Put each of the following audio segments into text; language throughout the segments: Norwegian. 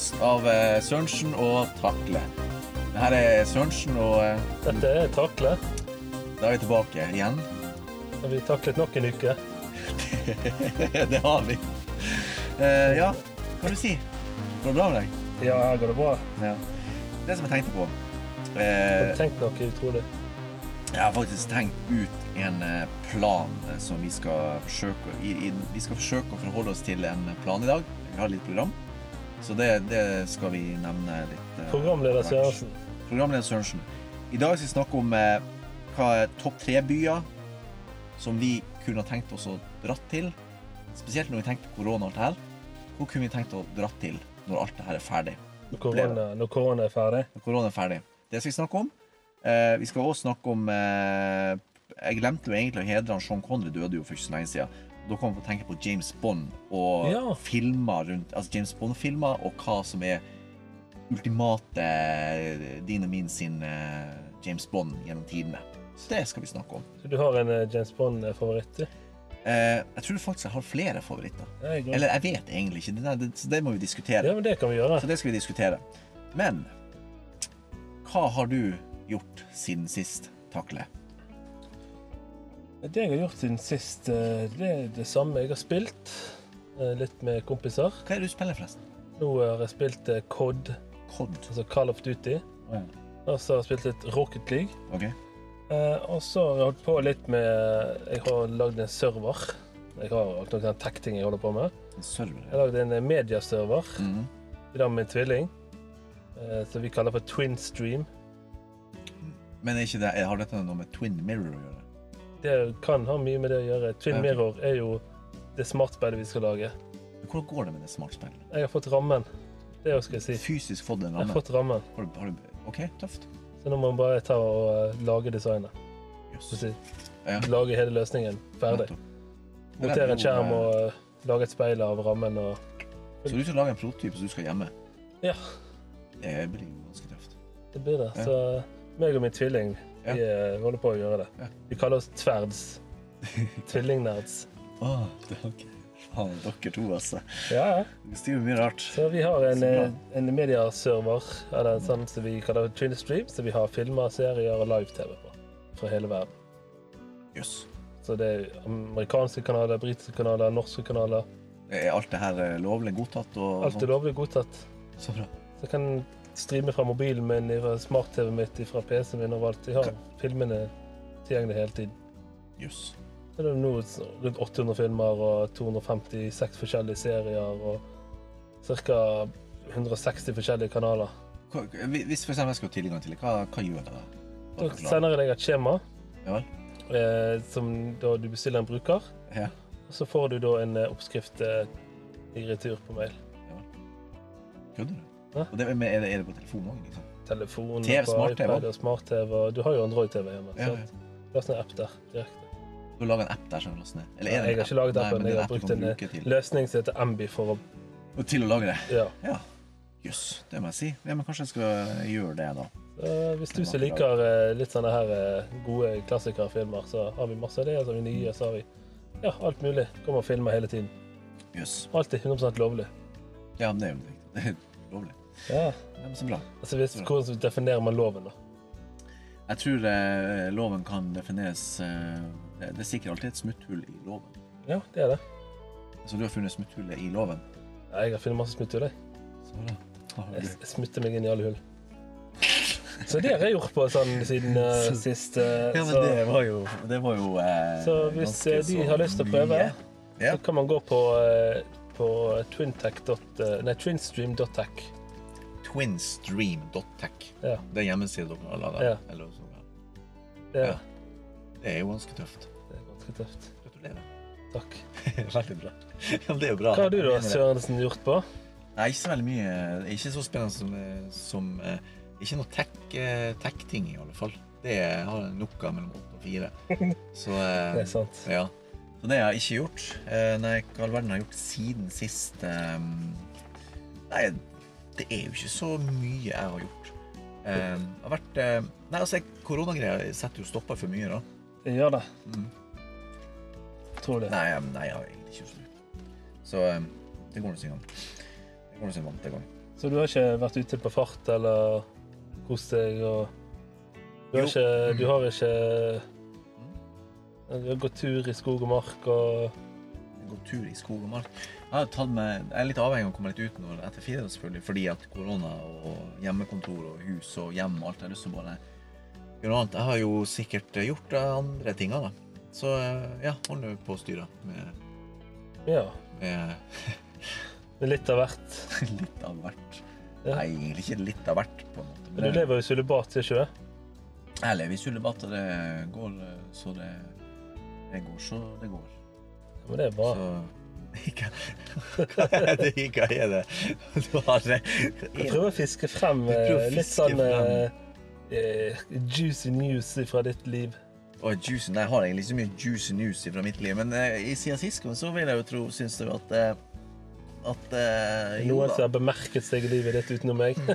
Podkast av eh, Sørensen og Takle. Det her er Sørensen, og eh, Dette er Takle. da er vi tilbake igjen. Har vi taklet nok en uke? det har vi. Uh, ja, hva kan du si? Går det bra med deg? Ja, her går det bra. Ja. Det som jeg tenkte på Har eh, du tenkt noe utrolig? Jeg har faktisk tenkt ut en plan som vi skal forsøke Vi skal forsøke å forholde oss til en plan i dag. Vi har litt program. Så det, det skal vi nevne litt. eh, Programleder. Sørensen. Programleder Sørensen. I dag skal vi snakke om eh, hva er topp tre-byer som vi kunne tenkt oss å dratt til. Spesielt når vi tenker på korona og alt det her. Hvor kunne vi tenkt å dratt til når alt det her er ferdig? Når korona, når korona er ferdig. Når korona er ferdig. Det skal vi snakke om. Eh, vi skal også snakke om eh, Jeg glemte jo egentlig å hedre han Sean Connery døde jo for ikke så lenge siden. Da kommer vi til å tenke på James Bond og Ja. filmer rundt Altså James Bond-filmer og hva som er ultimate eh, din og min sin eh, James Bond gjennom tidene. Så det skal vi snakke om. Så du har en eh, James Bond-favoritt? du? Eh, jeg tror faktisk jeg har flere favoritter. Jeg. Eller jeg vet egentlig ikke. Det, det, så det må vi diskutere. Ja, men det kan vi gjøre. Så det skal vi diskutere. Men hva har du gjort siden sist, Takle? Det jeg har gjort siden sist, eh, det er det samme. Jeg har spilt eh, litt med kompiser. Hva er det du spiller, forresten? Nå har jeg spilt eh, COD, Cod. altså Call of Duty. Og så har jeg spilt litt Rocket League. Okay. Eh, og så har jeg holdt på litt med Jeg har lagd en server. Jeg har noen tech-ting jeg holder på med. En server. Jeg har lagd en mediaserver -hmm. i dag med min tvilling. eh, Som vi kaller for Twin Stream. Men er ikke det, har dette noe med Twin Mirror å gjøre? Det kan ha mye med det å gjøre. Twin. Mirror er jo det smartspeilet vi skal lage. Hvordan går det med det smartspillet? Jeg har fått rammen. Det skal jeg si. Fysisk fått en Jeg har fått rammen. Har du, har du, ok, tøft. Så nå må man bare ta og uh, lage designet. Yes. Si, Ja, Lage hele løsningen ferdig. Montere er en skjerm eh, og uh, lage et speil av rammen og Så du skal lage en prototype som du skal gjemme? Ja. Det blir ganske tøft. Det blir det. Ja. Så meg og min tvilling Ja. vi eh, holder på å gjøre det. Ja. Vi kaller oss tverds. Tvillingnerds. Åh, det er. Faen, dere to, altså. Ja, ja. Du skriver mye rart. Så vi har en, eh, en mediaserver eller en sånn som vi kaller Twin Stream, så vi har filmer, serier og live-TV på fra hele verden. Yes. Så det er amerikanske kanaler, britiske kanaler, norske kanaler. Er alt det her eh, lovlig godtatt? Alt er lovlig godtatt. Så bra. Så kan streame fra mobilen min, fra smart-TV-en mitt, fra PC-en min overalt. Jeg har filmene tilgjengelig hele tiden. Jøss. Så det er nå rundt 800 filmer og 256 forskjellige serier og ca. 160 forskjellige kanaler. Hva- Hvis for jeg skal ha tilgang til det, hva, hva gjør det? da? Sender jeg deg et skjema Ja eh, som da du bestiller en bruker. Ja. Og så får du da en eh, oppskrift eh, i retur på mail. Kødder du? Ja. Og det, er, det, er det på telefon òg? Liksom? Telefon, TV, på smart-TV. iPad og smart-TV. Du har jo Android-TV hjemme. Ja, sant? Last ned app der direkte. Du lager en app der som laster ned? Eller Jeg er det har ikke laget Nei, appen. men Jeg har brukt en eh, løsning som heter Ambi for å Og til å lage det? Ja. Ja. Jøss, det må jeg si. Ja, men kanskje jeg skal gjøre det, da. Så hvis du som liker eh, litt sånne her eh, gode klassikerfilmer, så har vi masse av det. Så har vi nye, så har vi ja, alt mulig. Kommer og filmer hele tiden. Jøss. Alltid 100 lovlig. Ja, men det er jo. Lovlig. Ja. Hvem som så. Altså, hvis, hvordan definerer man loven, da? Jeg tror eh, loven kan defineres eh, det, det er sikkert alltid et smutthull i loven. Ja, det er det. Så du har funnet smutthullet i loven? Ja, jeg har funnet masse smutthull, jeg. Så bra. Da har Jeg du- jeg smutter meg inn i alle hull. Så det har jeg gjort på sånn siden eh, sist. eh, Ja, men så, det var jo, det var jo eh, så hvis ganske eh, de så har lyst til å prøve, mye. Ja. så kan man gå på, eh, på twintech. eh, Nei, twinstream.tech. Twinstream.tech. Ja. Det er hjemmesiden deres. Ja. Eller noe Det, Ja. Det er jo ganske tøft. det er ganske tøft. Gratulerer. Takk. Veldig bra. Ja, det er jo bra. Hva har du da. Sørensen, gjort på? Nei, ikke så veldig mye. Ikke så spennende som, eh, som eh, Ikke noe tech-ting, tech-ting, i alle fall. Det har jeg nok av mellom åtte og fire. Så eh, Det er sant. ja. Så det har jeg ikke gjort. Eh, Nei, hva all verden har jeg gjort siden sist eh, Nei, det er jo ikke så mye jeg har gjort. Um, har vært uh, Nei, altså, koronagreia setter jo stopper for mye, da. Det gjør det. Mm. Tror det. Nei, jeg- nei, jeg har egentlig ikke gjort så mye. Så det går nå sin gang. Det Går nå sin vante gang. Så du har ikke vært ute på fart eller kost deg og Du har Jo. ikke, du har ikke Du har gått tur i skog og mark og Gå tur i skog og mark. Jeg, med, jeg er litt avhengig av å komme litt ut nå etter fire, selvfølgelig, fordi at korona og hjemmekontor og hus og hjem og alt jeg har lyst til å bare gjøre noe annet. Jeg har jo sikkert gjort andre ting, da. Så eh, ja, holder på å styre med, Ja, med litt av hvert. litt av hvert. Ja. Nei, egentlig ikke litt av hvert, på en måte. Men du lever i sølibat, ikke du? Jeg lever i sulibat, og det går så det, det går så det går. Men det er bra. Så Hva er det? Hva er det? Du har det. Jeg prøver å fiske frem eh, litt sånn eh, eh, juicy news fra ditt liv. Oh, juicy, nei, jeg har egentlig ikke så mye juicy news fra mitt liv, men eh, siden sist gang så vil jeg jo tro, syns du at eh, at eh, Noen som har bemerket seg i livet ditt utenom meg.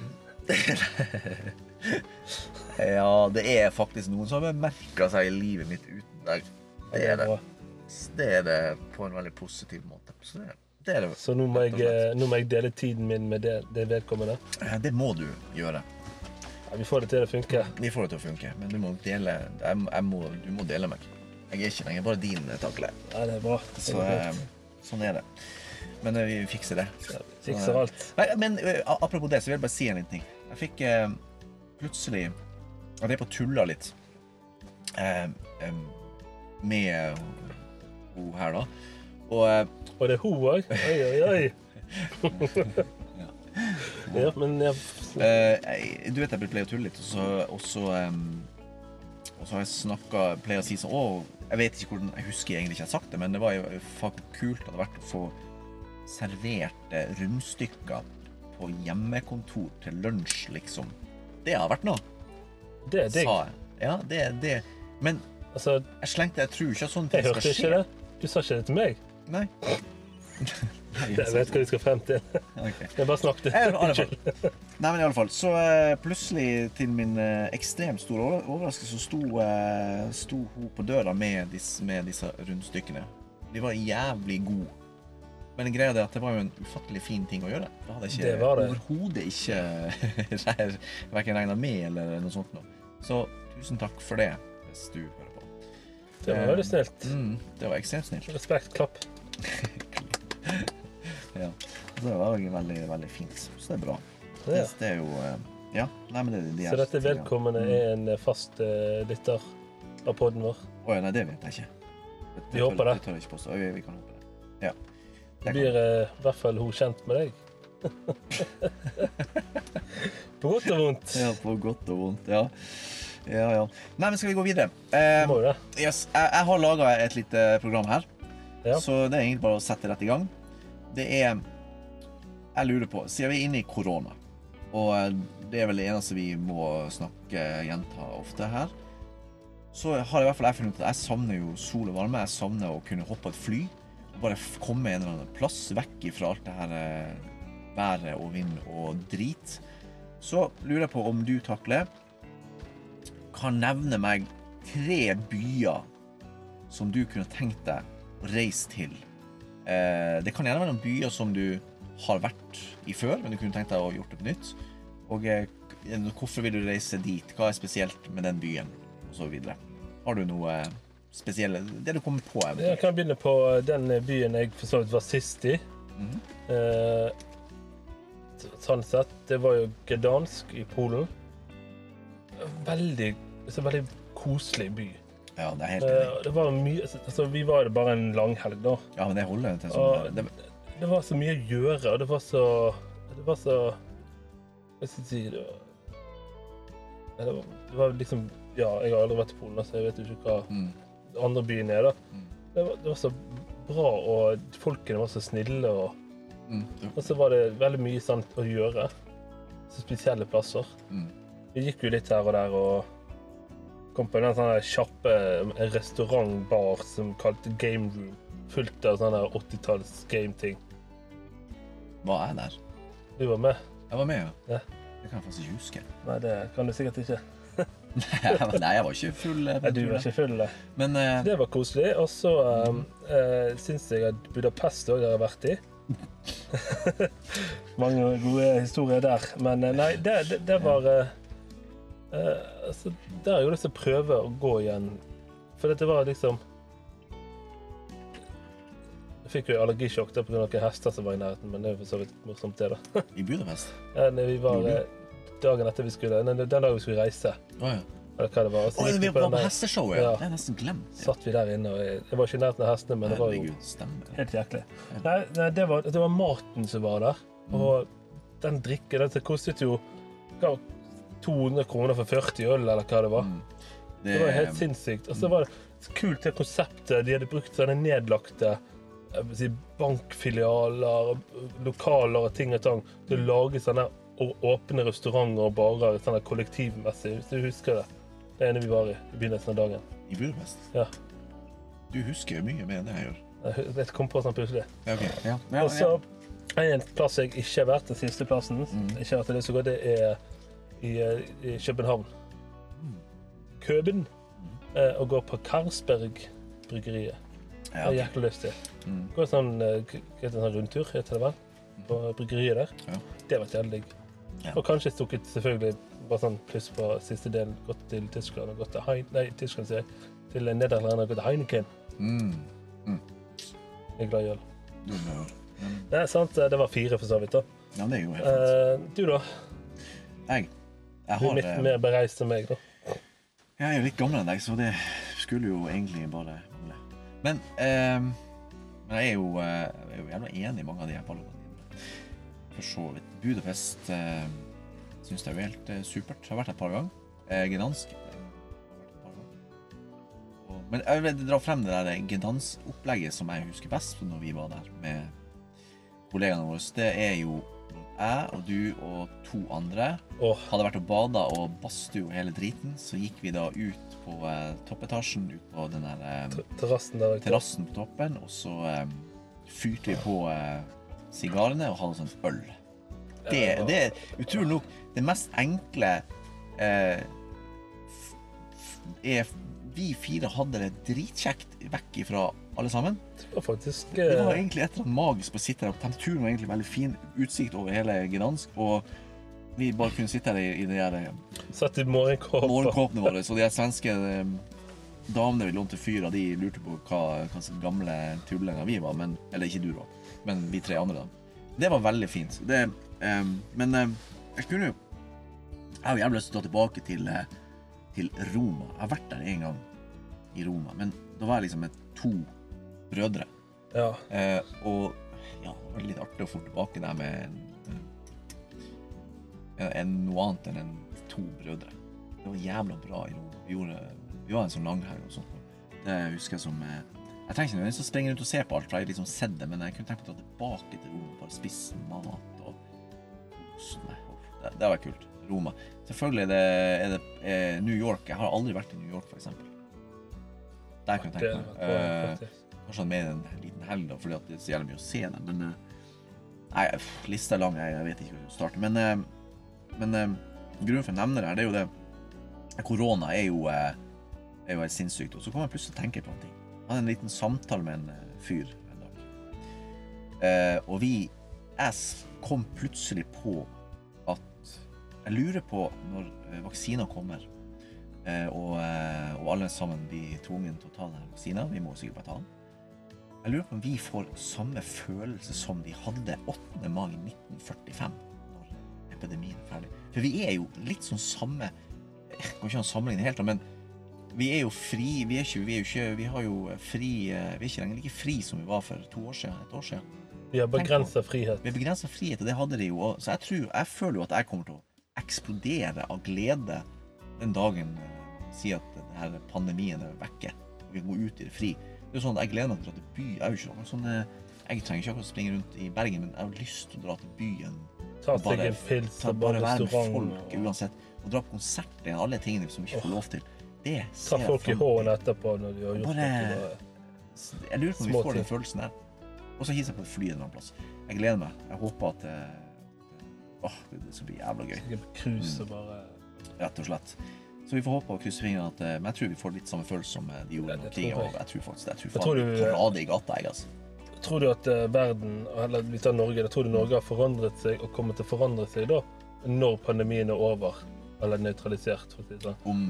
Ja, det er faktisk noen som har bemerka seg i livet mitt uten deg. Det er det. Bra. Det er det på en veldig positiv måte. Så det, det er det. Så nå må, jeg, eh, nå må jeg dele tiden min med det, det vedkommende. Eh, Det må du gjøre. Ja, vi får det til å funke. Vi får det til å funke, men du må dele jeg, jeg må, Du må dele meg. Jeg er ikke lenger bare din takle. Ja, det er bra. Det Så eh, sånn er det. Men eh, vi fikser det. Ja, fikser så, alt. Nei, men eh, apropos det, så vil jeg bare si en liten ting. Jeg fikk eh, plutselig Jeg drev på og tulla litt eh, med hun her, da. Og eh, Og det er hun òg. Oi, oi, oi. Ja, men ja, eh, du vet jeg pleier å tulle litt, og så, og så, um, og så har jeg snakka Pleier å si sånn Å, jeg vet ikke hvordan Jeg husker egentlig ikke jeg har sagt det, men det var jo faktisk kult det hadde vært å få servert rundstykker på hjemmekontor til lunsj, liksom. Det har vært noe. det er digg. Ja, det er det. Men Altså, jeg slengte Jeg tror ikke at sånne ting skal skje. Du sa ikke det til meg. Nei. Jeg vet hva vi skal frem til. Okay. Jeg bare snakket. Unnskyld. Nei, men i alle fall. Så eh, plutselig, til min eh, ekstremt store overraskelse, så sto, eh, sto hun på døra med, disse, med disse rundstykkene. De var jævlig gode. Men greia er at det var jo en ufattelig fin ting å gjøre. Det hadde jeg ikke overhodet ikke verken regna med eller noe sånt noe. Så tusen takk for det, hvis du hører. Det var veldig snilt. Mm, det var ekstremt snilt. Respekt. Klapp. Ja. Det var veldig, veldig fint. Så det er bra. Det, Ja. det er jo eh, Ja. Nei, men det, de Så dette vedkommende Mm. er en fast uh, lytter av poden vår. Å ja, nei, det vet jeg ikke. Det, Vi håper det. Det tør jeg ikke påstå. Vi, vi kan håpe det. Ja. Det blir eh, i hvert fall hun kjent med deg. På godt og vondt. Ja, på godt og vondt. Ja. Ja, ja. Nei, men skal vi gå videre? Eh, Må det. yes, jeg, jeg har laga et lite program her, Ja. så det er egentlig bare å sette rett i gang. Det er Jeg lurer på, siden vi er inne i korona, og eh, det er vel det eneste vi må snakke gjenta ofte her, så har i hvert fall jeg funnet ut at jeg savner jo sol og varme. Jeg savner å kunne hoppe et fly og bare komme en eller annen plass vekk fra alt det her eh, været og vind og drit. Så lurer jeg på om du, Takle, kan nevne meg tre byer som du kunne tenkt deg å reise til. Eh, det kan gjerne være noen byer som du har vært i før, men du kunne tenkt deg å gjort det på nytt. Og eh, hvorfor vil du reise dit? Hva er spesielt med den byen? Og så videre. Har du noe eh, spesielle Det du kommer på? Jeg kan begynne på den byen jeg for så vidt var sist i. Mhm. Eh, sånn sett. Det var jo Gdansk i Polen. Veldig, så veldig koselig by. Ja, det er helt Eh, enig. det var mye altså, Vi var bare en langhelg, da. Ja, men det holder til sånn. Det, det var så mye å gjøre, og det var så Det var så Hva skal jeg si Det var, det var, det var liksom Ja, jeg har aldri vært i Polen, så jeg vet jo ikke hva mm, den andre byen er, da. Mm. Det var, det var så bra, og folkene var så snille, og, mm, og så var det veldig mye sant å gjøre. Så spesielle plasser. mm. Vi gikk jo litt her og der og kom på en sånn kjappe restaurantbar som kalte Game Room. Fullt av sånne 80-talls game-ting. Var jeg der? Du var med? Jeg var med, ja. Ja. Det kan jeg faktisk ikke huske. Nei, det kan du sikkert ikke. Nei, jeg var ikke full. eh, Nei, du var ikke full, da. Men uh... Det var koselig. Og så um, uh, syns jeg at Budapest òg har vært i. Mange gode historier der. Men uh, nei, det, det, det var eh, eh, så Der har jeg jo lyst til å prøve å gå igjen. For dette var liksom Jeg fikk jo allergisjokk der pga. noen hester som var i nærheten, men det er jo for så vidt morsomt, det, da. I Budapest? Ja, vi var eh, dagen etter vi skulle nei, Den dagen vi skulle reise, Oh, ja. eller hva det var. så Å, gikk vi vi på var den på hesteshowet, ja. Ja. Det er nesten glemt. Ja. satt vi der inne, og jeg, jeg var ikke i nærheten av hestene, men det var jo stemmer. helt jæklig. Nei, nei det, var, det var maten som var der, og den drikken den kostet jo 200 kroner for 40 øl, eller hva det var. Mm. Det var helt sinnssykt. Og så var det kult det konseptet. De hadde brukt sånne nedlagte si, bankfilialer, lokaler og ting og tang til å lage sånne åpne restauranter og barer sånn kollektivmessig, hvis du husker det. Det ene vi var i i begynnelsen av dagen. I Budapest? Ja. Du husker jo mye mer enn jeg gjør. Jeg kom på sånn plutselig. Ja. Ja. Ja, Og så en plass jeg ikke har vært, den siste plassen, ikke at det er så godt, det er i, eh, i København. Køben. Å og gå på Karlsberg-bryggeriet. Det har jeg jækla lyst til. Mm. Gå en sånn, eh, heter det, sånn rundtur, heter det på bryggeriet der. Ja. Det var jævlig digg. Ja. Og kanskje stukket selvfølgelig bare sånn pluss på siste delen, gått til Tyskland og gått til Hein... Nei, Tyskland, sier jeg. Til Nederland og gått til Heineken. Mm. Jeg er glad i øl. Du Det er sant, det var fire for så vidt, da. ja, det er jo helt fint. Eh, du, da? Jeg, jeg Du er har litt eh, mer bereist enn meg, da. Jeg er jo litt gammel enn deg, så det skulle jo egentlig bare mangle. Men, eh, men jeg er jo, eh, jeg er jo jævla enig i mange av de her dine. For så vidt. Budapest eh, syns jeg er jo helt eh, supert. Har vært et par ganger. Eh, Gdansk eh, har. Men jeg vil dra frem det der Gdansk-opplegget som jeg husker best når vi var der med kollegaene våre. Det er jo jeg og du og to andre oh. hadde vært og bada og badstue og hele driten, så gikk vi da ut på eh, toppetasjen, ut på den der eh, terrassen der. terrassen på toppen, og så eh, fyrte vi på eh, sigarene og hadde sånn øl. Det, det er utrolig nok det mest enkle eh, er Vi fire hadde det dritkjekt vekk ifra alle sammen. Det var faktisk Det var eh, egentlig et eller annet magisk på å sitte og Temperaturen var egentlig veldig fin. Utsikt over hele Gdansk. Og vi bare kunne sitte her i, i de der eh, Satt i morgenkåpene våre. Så de svenske eh, damene vi lånte fyr av, de lurte på hva, hva gamle tullinger vi var. Men, eller ikke du, da, men vi tre andre. da. Det var veldig fint. Det, um, men um, jeg kunne jo Jeg har jævlig lyst til å dra tilbake til, eh, til Roma. Jeg har vært der en gang i Roma, men da var jeg liksom med to brødre. Ja. Eh, og ja, det var litt artig å få tilbake der med en, en, en, noe annet enn en, to brødre. Det var jævla bra i Roma. Vi, gjorde, vi var en sånn langhelg og sånt. Det husker jeg som eh, Jeg trenger ikke nødvendigvis å springe rundt og se på alt, for jeg har liksom sett det, men jeg kunne tenkt meg å dra tilbake til Roma, bare spise mat og kose meg. Det, det var kult. Roma. Selvfølgelig det, er det er New York. Jeg har aldri vært i New York, eksempel. Der kan jeg tenke meg. Eh. Kanskje med en liten helg, da, fordi at det er så jævlig mye å se dem. Men eh, Nei, lista er lang. Jeg, jeg vet ikke hvor å starte. Men, eh, men grunnen for å nevne det her, det er jo det Korona er jo, er jo helt sinnssykt. Og så kan jeg plutselig tenke på en ting. Jeg hadde en liten samtale med en fyr en dag. Og vi Jeg kom plutselig på at jeg lurer på, når eh, vaksiner kommer, eh, og, eh, og alle sammen blir tvunget til å ta denne vaksina, vi må sikkert bare ta den jeg lurer på om vi får samme følelse som de hadde 8. mai 1945, når epidemien er ferdig. For vi er jo litt sånn samme Jeg kan ikke sammenligne helt, men vi er jo fri Vi er ikke, vi er ikke Vi har jo fri Vi er ikke lenger like fri som vi var for to år siden. Et år siden. Vi har begrensa frihet. Vi har begrensa frihet, og det hadde de jo. Så jeg tror Jeg føler jo at jeg kommer til å eksplodere av glede den dagen eh, sier at denne pandemien er vekke. Vi kan gå ut i det fri. Det er jo sånn at Jeg gleder meg til å dra til by. Jeg, ikke noe sånn, eh, jeg trenger ikke akkurat springe rundt i Bergen, men jeg har lyst til å dra til byen. Ta seg en pils og bare være med folk uansett. Og dra på konsert og Alle tingene som vi ikke får lov til. Det ser Ta folk i hånden etterpå når de har gjort Bare- noe. Jeg lurer på om vi får den følelsen der. Og så hilser jeg på et fly en eller annen plass. Jeg gleder meg. Jeg håper at eh, Åh, det, det skal bli jævla gøy. Cruise og bare Rett og slett. Så vi får håpe og krysse fingrene at eh, Men jeg tror vi får litt samme følelse som eh, de gjorde når krigen jeg. Jeg tror faktisk det. Jeg tror Jeg faen tror du- parade i gata, jeg, altså. Tror du at eh, verden, eller vi tar Norge, da tror du Norge har forandret seg og kommer til å forandre seg da, når pandemien er over? Eller nøytralisert, for å si det sånn. Om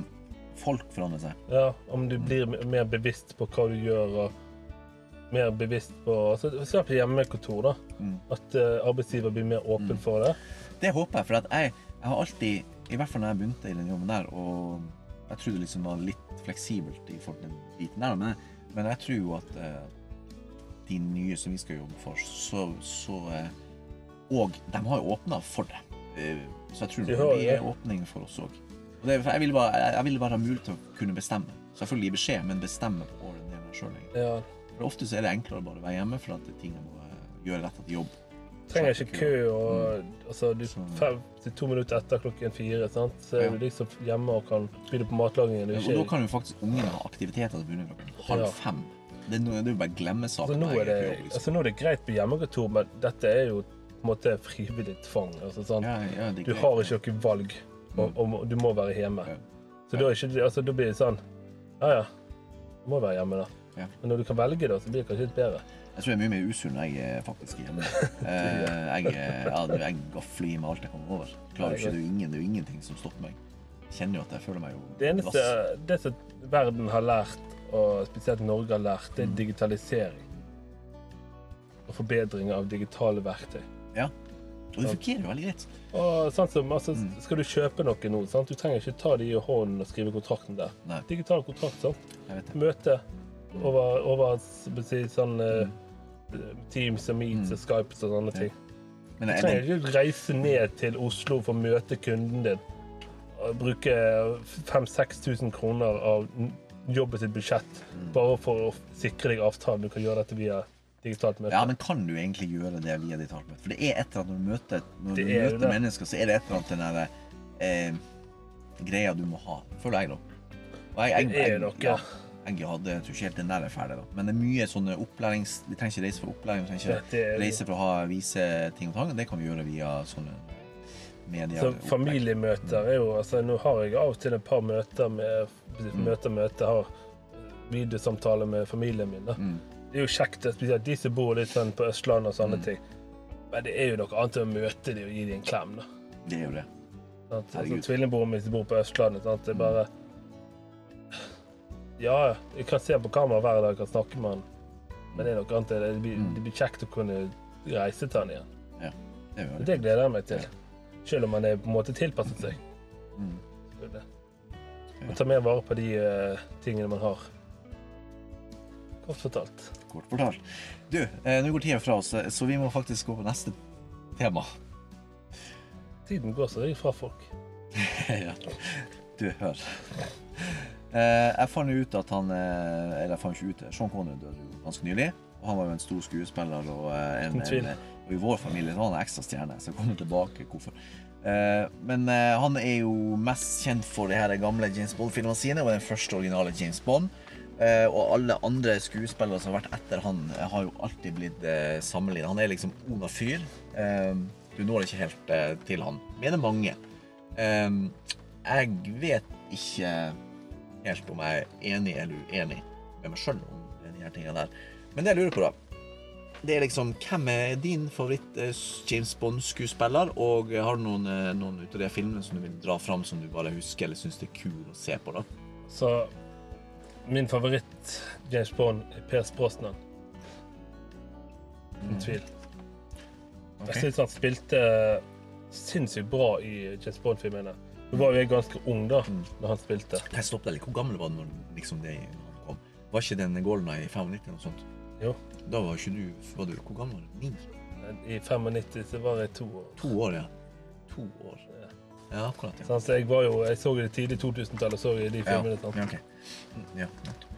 folk forandrer seg. Ja, om du blir mer bevisst på hva du gjør, og mer bevisst på altså, Se på hjemmekontor, da. Mm. At uh, arbeidsgiver blir mer åpen Mm. for det. Det håper jeg, for jeg, jeg har alltid, i hvert fall når jeg begynte i den jobben der, og jeg trodde det liksom var litt fleksibelt i forhold til den biten der, men, men jeg tror jo at eh, de nye som vi skal jobbe for, så, så eh, Og de har jo åpna for det. Eh, så jeg tror det blir åpning for oss òg. Jeg ville bare, jeg, jeg vil bare ha mulighet til å kunne bestemme. Selvfølgelig gi beskjed, men bestemme på årene sjøl. Ja. For ofte så er det enklere å bare være hjemme for at ting må eh, gjøre rett etter jobb. Trenger ikke kø og Mm. altså, du, fem til to minutter etter klokken fire, sant? så er Ja. du liksom hjemme og kan begynne på matlagingen. Ja, og da kan jo faktisk ungene ha aktiviteter som begynner klokken halv fem. Det er, det er jo bare glemmesaker. altså, nå, er det, på liksom. altså, nå er det greit på hjemmekontor, men dette er jo på en måte frivillig tvang. Altså, sånn. ja, ja, Du har ikke noe valg, og, og du må være hjemme. Ja. Så da, ikke, altså, da blir det sånn Ja ja, du må være hjemme, da. Ja. Men når du kan velge, da, så blir det kanskje litt bedre. Jeg tror jeg er mye mer usunn når jeg er faktisk hjemme. jeg, jeg, eh, jeg gafler i meg alt jeg kommer over. Klarer ikke, det, er ingen, det er jo ingenting som stopper meg. Jeg kjenner jo at jeg føler meg jo Det eneste vass. det som verden har lært, og spesielt Norge har lært, det er Mm. digitalisering. Og forbedring av digitale verktøy. Ja. Og det fungerer jo veldig greit. Og sånn som, altså, Mm. Skal du kjøpe noe nå, sant? du trenger ikke ta det i hånden og skrive kontrakten der. Nei, Digital kontrakt. sant? Møte over, over si, sånn eh, Mm. Teams og Meets Mm. og Skypes og sånne ting. Men Du trenger ikke reise ned til Oslo for å møte kunden din. Og bruke 5000-6000 kroner av jobbet sitt budsjett Mm. bare for å sikre deg avtalen. Du kan gjøre dette via digitalt møte. ja, men kan du egentlig gjøre det via digitalt møte? For det er et eller annet når du møter, når du er møter mennesker, så er det et eller annet den derre eh, greia du må ha. Føler jeg, da. Og jeg, jeg, Det er jeg, noe. ja, jeg hadde, jeg tror ikke helt den der er ferdig, da. Men det er mye sånne opplærings... Vi trenger ikke reise for opplæring. Vi trenger ikke reise for å ha, vise ting og tang. Det kan vi gjøre via sånne medier. Så familiemøter er jo altså Nå har jeg av og til et par møter med Mm. møter, møter, har videosamtaler med familien min. da. Mm. Det er jo kjekt, spesielt de som bor litt sånn på Østlandet og sånne Mm. ting. Men det er jo noe annet enn å møte dem og gi dem en klem. da. Det er jo det. Sant? Altså, Tvillingbroren min som bor på Østlandet. Sant? Det er bare Ja, ja, jeg kan se på kamera hver dag og snakke med han. Men det er noe annet. Det blir, Mm. det blir kjekt å kunne reise til han igjen. Det jo Og det. det gleder jeg meg til. Selv om han er på en måte tilpasset seg. Mm. Ja. Ta mer vare på de uh, tingene man har. Kort fortalt. Kort fortalt. Du, eh, nå går tida fra oss, eh, så vi må faktisk gå på neste tema. Tiden går så jeg fra folk. ja. Du, hør. Eh, jeg fant ut at han eh, Eller jeg fant ikke ut. Sean Connery døde jo ganske nylig. Og han var jo en stor skuespiller og, eh, en, en, og i vår familie var han en ekstra stjerne. Så jeg kommer tilbake hvorfor. Eh, men han er jo mest kjent for de her gamle James Bond-filmene sine og den første originale James Bond. Eh, og alle andre skuespillere som har vært etter han, har jo alltid blitt sammenlignet. Han er liksom Ona Fyr. Du når ikke helt til han. Mener mange. Jeg vet ikke helt om jeg er enig eller uenig med meg sjøl om de her tingene der. Men det jeg lurer på, da, det er liksom hvem er din favoritt eh, Bond-skuespiller? Og har du noen, eh, noen ut av de filmene som du vil dra fram som du bare husker eller syns det er kul å se på? da? Så min favoritt James Bond er Per Sprosnan. Uten tvil. Okay. Jeg syns han spilte sinnssykt bra i James Bond-filmene. Nå var jo ganske ung da Mm. når han spilte. Jeg stoppe deg litt? Hvor gammel var du når liksom det kom? Var ikke den Golden Eye i 95 eller noe sånt? Jo. Da var ikke du, var du Hvor gammel var du? Ni? I 95 så var jeg to år. To år, ja. To år. Ja. Ja, akkurat. ja. Sånn, så jeg var jo, jeg så det tidlig 2000-tallet, så jeg de filmene. sant? Ja, ok. Ja.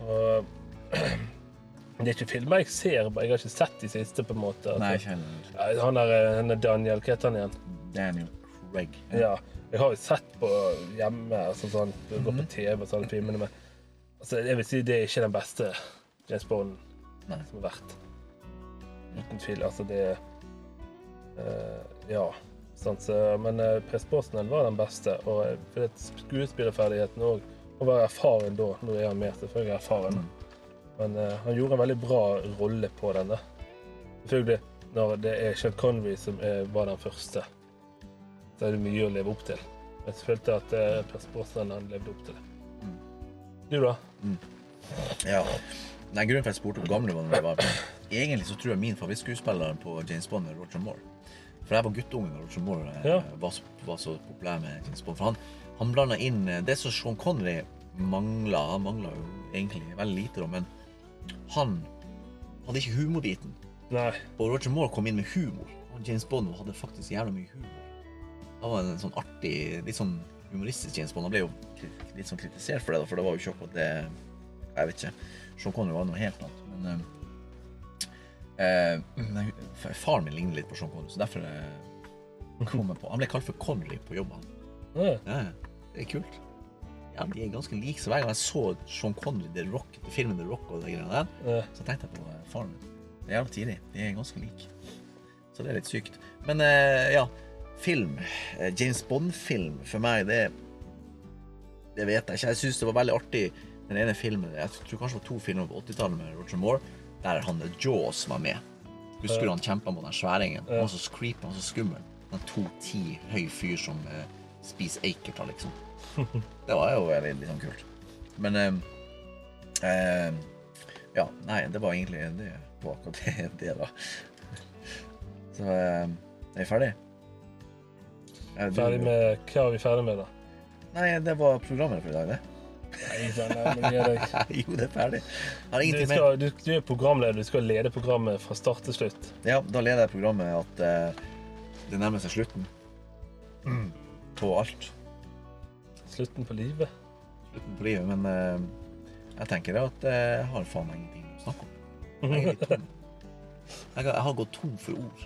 Og det er ikke filmer jeg ser, jeg har ikke sett de siste, på en måte. altså. Nei, ikke heller. Han er, han er Daniel, hva heter han igjen? Daniel Craig. Ja. Jeg har jo sett på hjemme, altså sånn, det går på Mhm. TV og sånne filmene, men altså, jeg vil si det er ikke den beste James Bond Nei. som har vært. Uten tvil. Altså, det uh, Ja. Sånn, så, men uh, Per Sportsnell var den beste, og eh, for skuespillerferdigheten òg Han var erfaren da. Nå er han mer selvfølgelig erfaren, Mm. men uh, han gjorde en veldig bra rolle på den. Selvfølgelig, når det er Sean Connery som er, var den første, så er det mye å leve opp til. Jeg følte at eh, Percy levde opp til det. Mm. Du, da? Ja. Nei, grunnen til at jeg spurte hvor gamle var, var Egentlig så tror jeg min favorittskuespiller på James Bond er Roger Moore. For jeg var guttunge da Roger Moore eh, Ja. var, så, var så populær med James Bond. For han, han blanda inn eh, det som Sean Connery mangla. Han mangla jo egentlig veldig lite, da, men han hadde ikke humorbiten. Nei. Og Roger Moore kom inn med humor. Og James Bond hadde faktisk jævla mye humor. Han var en sånn artig, litt sånn humoristisk James Bond. Han ble jo litt sånn kritisert for det, da, for det var jo ikke akkurat det Jeg vet ikke. Sean Connery var noe helt annet. Men eh, eh, faren min ligner litt på Sean Connery, så derfor eh, kom jeg på Han ble kalt for Connery på jobb. Ja. Ja, det er kult. Ja, De er ganske like, så hver gang jeg så Sean Connery, The Rock, filmen The Rock og de greiene der, så tenkte jeg på eh, faren min. Det er jævlig tidlig. De er ganske like. Så det er litt sykt. Men eh, ja, film. Eh, James Bond-film for meg, det Det vet jeg ikke. Jeg syns det var veldig artig den ene filmen Jeg tror kanskje det var to filmer på 80-tallet med Roger Moore, der han Jaws var med. Husker du han kjempa mot den sværingen? Han var så creepy, han så skummel. En 2-10 høy fyr som uh, spiser eikerter, liksom. Det var jo veldig sånn kult. Men uh, uh, Ja, nei, det var egentlig det var akkurat det, det da. Så eh, er vi ferdig? Eh, du- Ferdig med Hva er vi ferdig med, da? Nei, det var programmet for i dag, det. Nei, nei, men gi deg. jo, det er ferdig. Har Du, ingenting mer. du, du er programleder, du skal lede programmet fra start til slutt. Ja, da leder jeg programmet at uh, det nærmer seg slutten. På alt. Slutten på livet. Slutten på livet. Men uh, jeg tenker at eh, jeg har faen meg ingenting å snakke om. Jeg. Jeg har, gått tom for ord.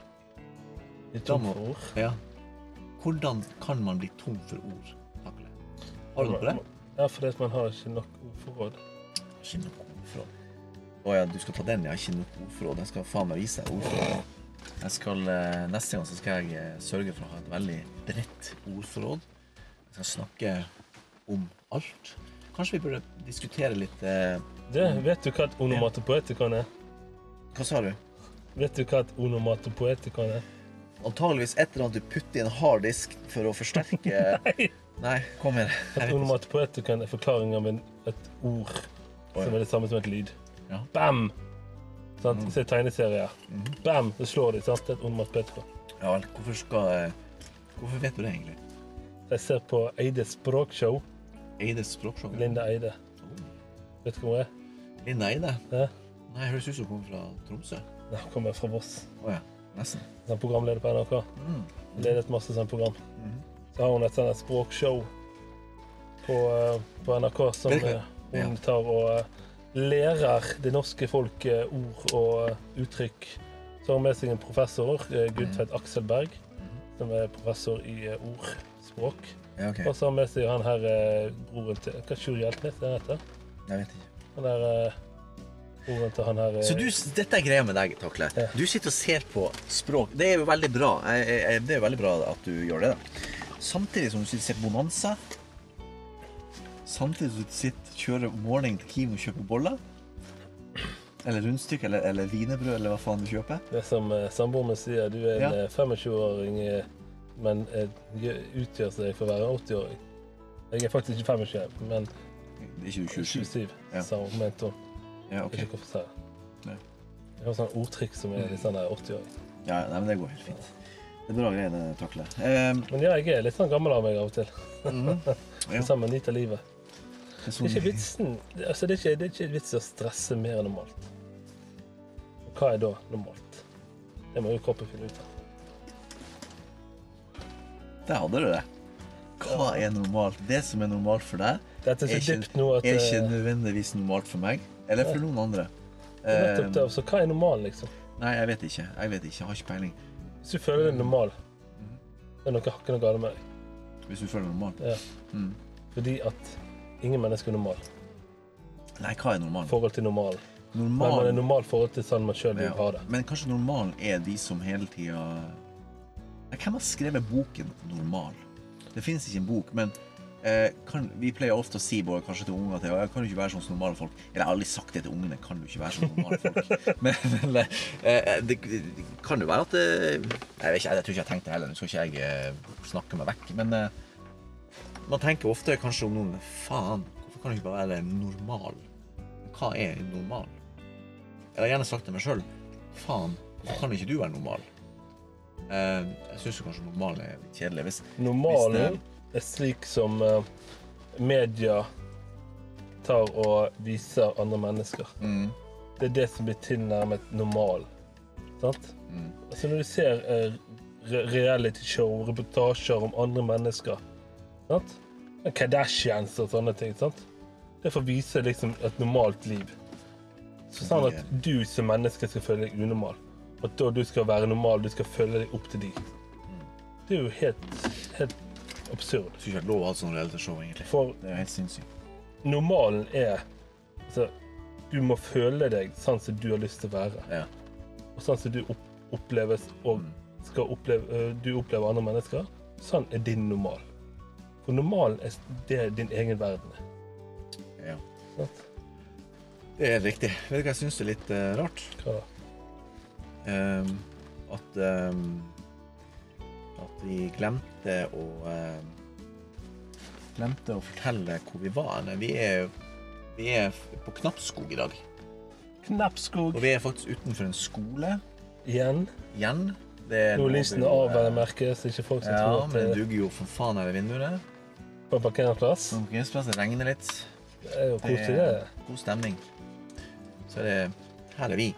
Det er tom for ord. Ja. Hvordan kan man bli tom for ord? Takle. Har du noe på det? Ja, fordi man har ikke nok ordforråd. Ikke nok ordforråd. Å ja, du skal ta den, ja. Ikke nok ordforråd. Jeg skal faen meg vise deg ordforråd. Jeg skal, eh, neste gang så skal jeg eh, sørge for å ha et veldig bredt ordforråd. Jeg skal snakke om alt. Kanskje vi burde diskutere litt eh, Det, vet du hva et onomatopoetikon er? Hva sa du? Vet du hva et onomatopoetikon er? Antageligvis et eller annet du putter i en harddisk for å forsterke Nei! Nei, kom igjen. Jeg Et vet ikke. onomatopoetikon er forklaring av et ord som er det samme som et lyd. Ja. Bam! Sant? Se tegneserier. Mhm. Bam! Så slår de. sant? Det er et onomatopoetikon. Ja vel, hvorfor skal eh, Hvorfor vet du det egentlig? Jeg ser på Eides språkshow. Eides språkshow? Linda Eide. Vet du hvem hun er? Linda Eide? Ja. Nei, høres ut som hun kommer fra Tromsø. Nei, Hun kommer fra Voss. Oh, ja. Nesten. Sånn programleder på NRK. Mm. Ledet masse sånn program. Mm. Så har hun et sånt språkshow på, eh, på NRK som hva? eh, hun tar og eh, lærer det norske folk ord og uttrykk. Så har hun med seg en professor, eh, Gudtvedt Akselberg, Mhm. som er professor i ord, ordspråk. Ja, okay. Og så har hun med seg han her broren til Hva Sjur Hjeltnes er det heter? Jeg vet ikke. Han der han her eh, Så du, dette er greia med deg, Takle. Ja. Du sitter og ser på språk. Det er jo veldig bra. Det er veldig bra at du gjør det. da. Samtidig som du sitter og ser på Bonanza. Samtidig som du sitter kjører morgen til Kim og kjøper boller. Eller rundstykke eller, eller wienerbrød eller hva faen du kjøper. Det som eh, samboeren min sier, du er en Ja. eh, 25-åring, eh, men eh, utgjør seg for å være 80-åring. Jeg er faktisk ikke 25, men er ikke du 27. 27, Ja. sa hun. mente hun. Ja, ok. Ikke hvorfor sa. Nei. Jeg har sånn ordtrykk som er litt sånn der 80-åring. Ja, nei, men det går helt fint. Det er bra greier, det Takle. Um, Men ja, jeg er litt sånn gammel av meg av og til. mhm. Ja. Sammen med Nyta livet. Det er Det er sånn- ikke vitsen altså det, er ikke, det er ikke vits i å stresse mer enn normalt. Og hva er da normalt? Det må jo kroppen finne ut av. Der hadde du det. Hva er normalt? Det som er normalt for deg, Dette er er så ikke, dypt nå at er ikke eh, nødvendigvis normalt for meg. Eller for noen andre. nettopp det. Um, Så hva er normal, liksom? nei, jeg vet ikke. Jeg vet ikke. Jeg har ikke peiling. Hvis du føler deg normal, Mhm. det er noe hakkende galt med deg. Hvis du føler deg normal? Ja. Mm. Fordi at ingen mennesker er normal. Nei, hva er normal? Forhold til normalen. Men man er Normal, normal forhold til sånn man sjøl vil ha det. Men kanskje normal er de som hele tida Hvem har skrevet boken 'Normal'? Det finnes ikke en bok, men eh, kan, Vi pleier ofte å si både kanskje til unger til, «Ja, kan du ikke være sånn som normale folk. Eller jeg har aldri sagt det til ungene. Kan du ikke være sånn som normale folk? Men, men eh, det, det kan jo være at det Jeg vet ikke, jeg tror ikke jeg tenkte det heller. Nå skal ikke jeg eh, snakke meg vekk. Men eh, man tenker ofte kanskje om noen Faen, hvorfor kan du ikke bare være normal? Hva er normal? Jeg har gjerne sagt til meg sjøl. Faen, hvorfor kan ikke du være normal? Eh, jeg syns kanskje normal er litt kjedelig. Hvis, normal? Hvis er slik som eh, media tar og viser andre mennesker. mm, Det er det som blir tilnærmet normal. Sant? mm, Altså når du ser eh, re- realityshow, reportasjer om andre mennesker sant? Kardashians og sånne ting. sant? Det å vise liksom et normalt liv. Så sånn at du som menneske skal føle deg unormal. At da du skal være normal, du skal følge deg opp til de. Det er jo helt, helt absurd. Jeg skulle ikke hatt lov å ha et sånt realityshow, egentlig. For Det er helt sinnssykt. normalen er altså, Du må føle deg sånn som du har lyst til å være. Ja. Og sånn som du opp oppleves og skal oppleve, du opplever andre mennesker. Sånn er din normal. For normalen er det er din egen verden. ja. Sånn? Det er helt riktig. Vet du hva jeg syns er litt uh, rart? Hva da? Ehm, at ehm, At vi glemte å ehm, Glemte å fortelle hvor vi var. Nei, Vi er, vi er på Knappskog i dag. Knappskog Og vi er faktisk utenfor en skole igjen. igjen. Det er Nå noe lysene av, vel å eh, merke, så ikke folk som Ja, tror at men det dugger jo for faen ved vinduene. er på parkeringsplass. På parkeringsplass, det regner litt. Det er jo koselig, det. god stemning. Så er det Her er vi.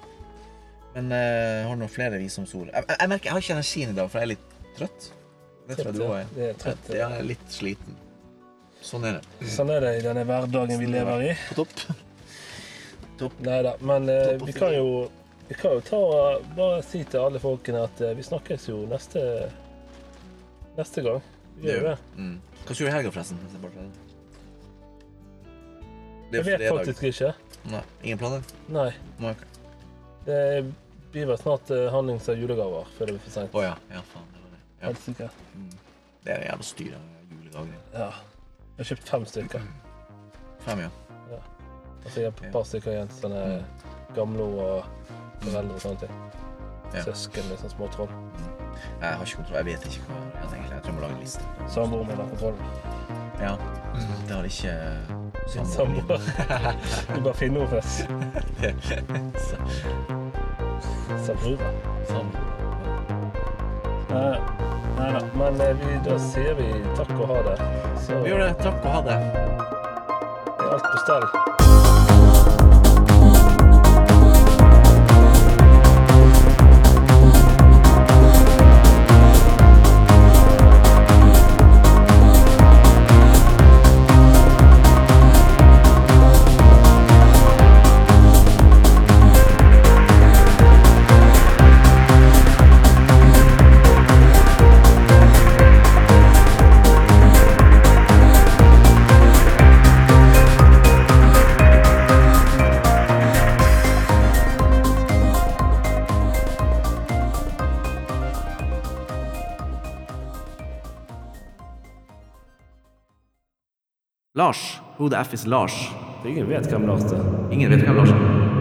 Men uh, har noen flere visdomsord. Jeg, jeg, jeg merker jeg har ikke energien i dag, for jeg er litt trøtt. Det tror jeg du òg er. Det er trøtt. Ja, jeg er litt sliten. Sånn er det. Sånn er det i denne hverdagen vi lever i. På topp. Nei da, men eh, vi kan jo vi kan jo ta og bare si til alle folkene at eh, vi snakkes jo neste neste gang. Vi gjør jo det. Mm. Hva gjøre i helga, forresten? Jeg Det vet faktisk ikke. Nei, ingen planer? Nei. Nei, okay. Det blir vel snart uh, handlings av julegaver før det blir for seint. Oh, ja. Ja, faen. Det det. Ja. Helt sikkert. Det er jævla styr av juledager. Ja. Jeg har kjøpt fem stykker. Fem, ja. Altså jeg har et par stykker igjen. Sånne gamle og foreldre og sånne ting. Ja. Søsken med sånne små troll. Jeg har ikke kontroll. Jeg vet ikke hva jeg tenker. Jeg tror jeg må lage en liste. Samboeren min har kontroll. Ja. Det har ikke Din samboer. Du bare finner henne først. Samboer. Samboer. Nei nei da. Men eh, vi, da sier vi takk og ha det. Så Vi gjør det. Takk og ha det. er alt på stell. Lars. Who the F is Lars? Ingen vet hvem Lars er. Ingen vet hvem Lars er.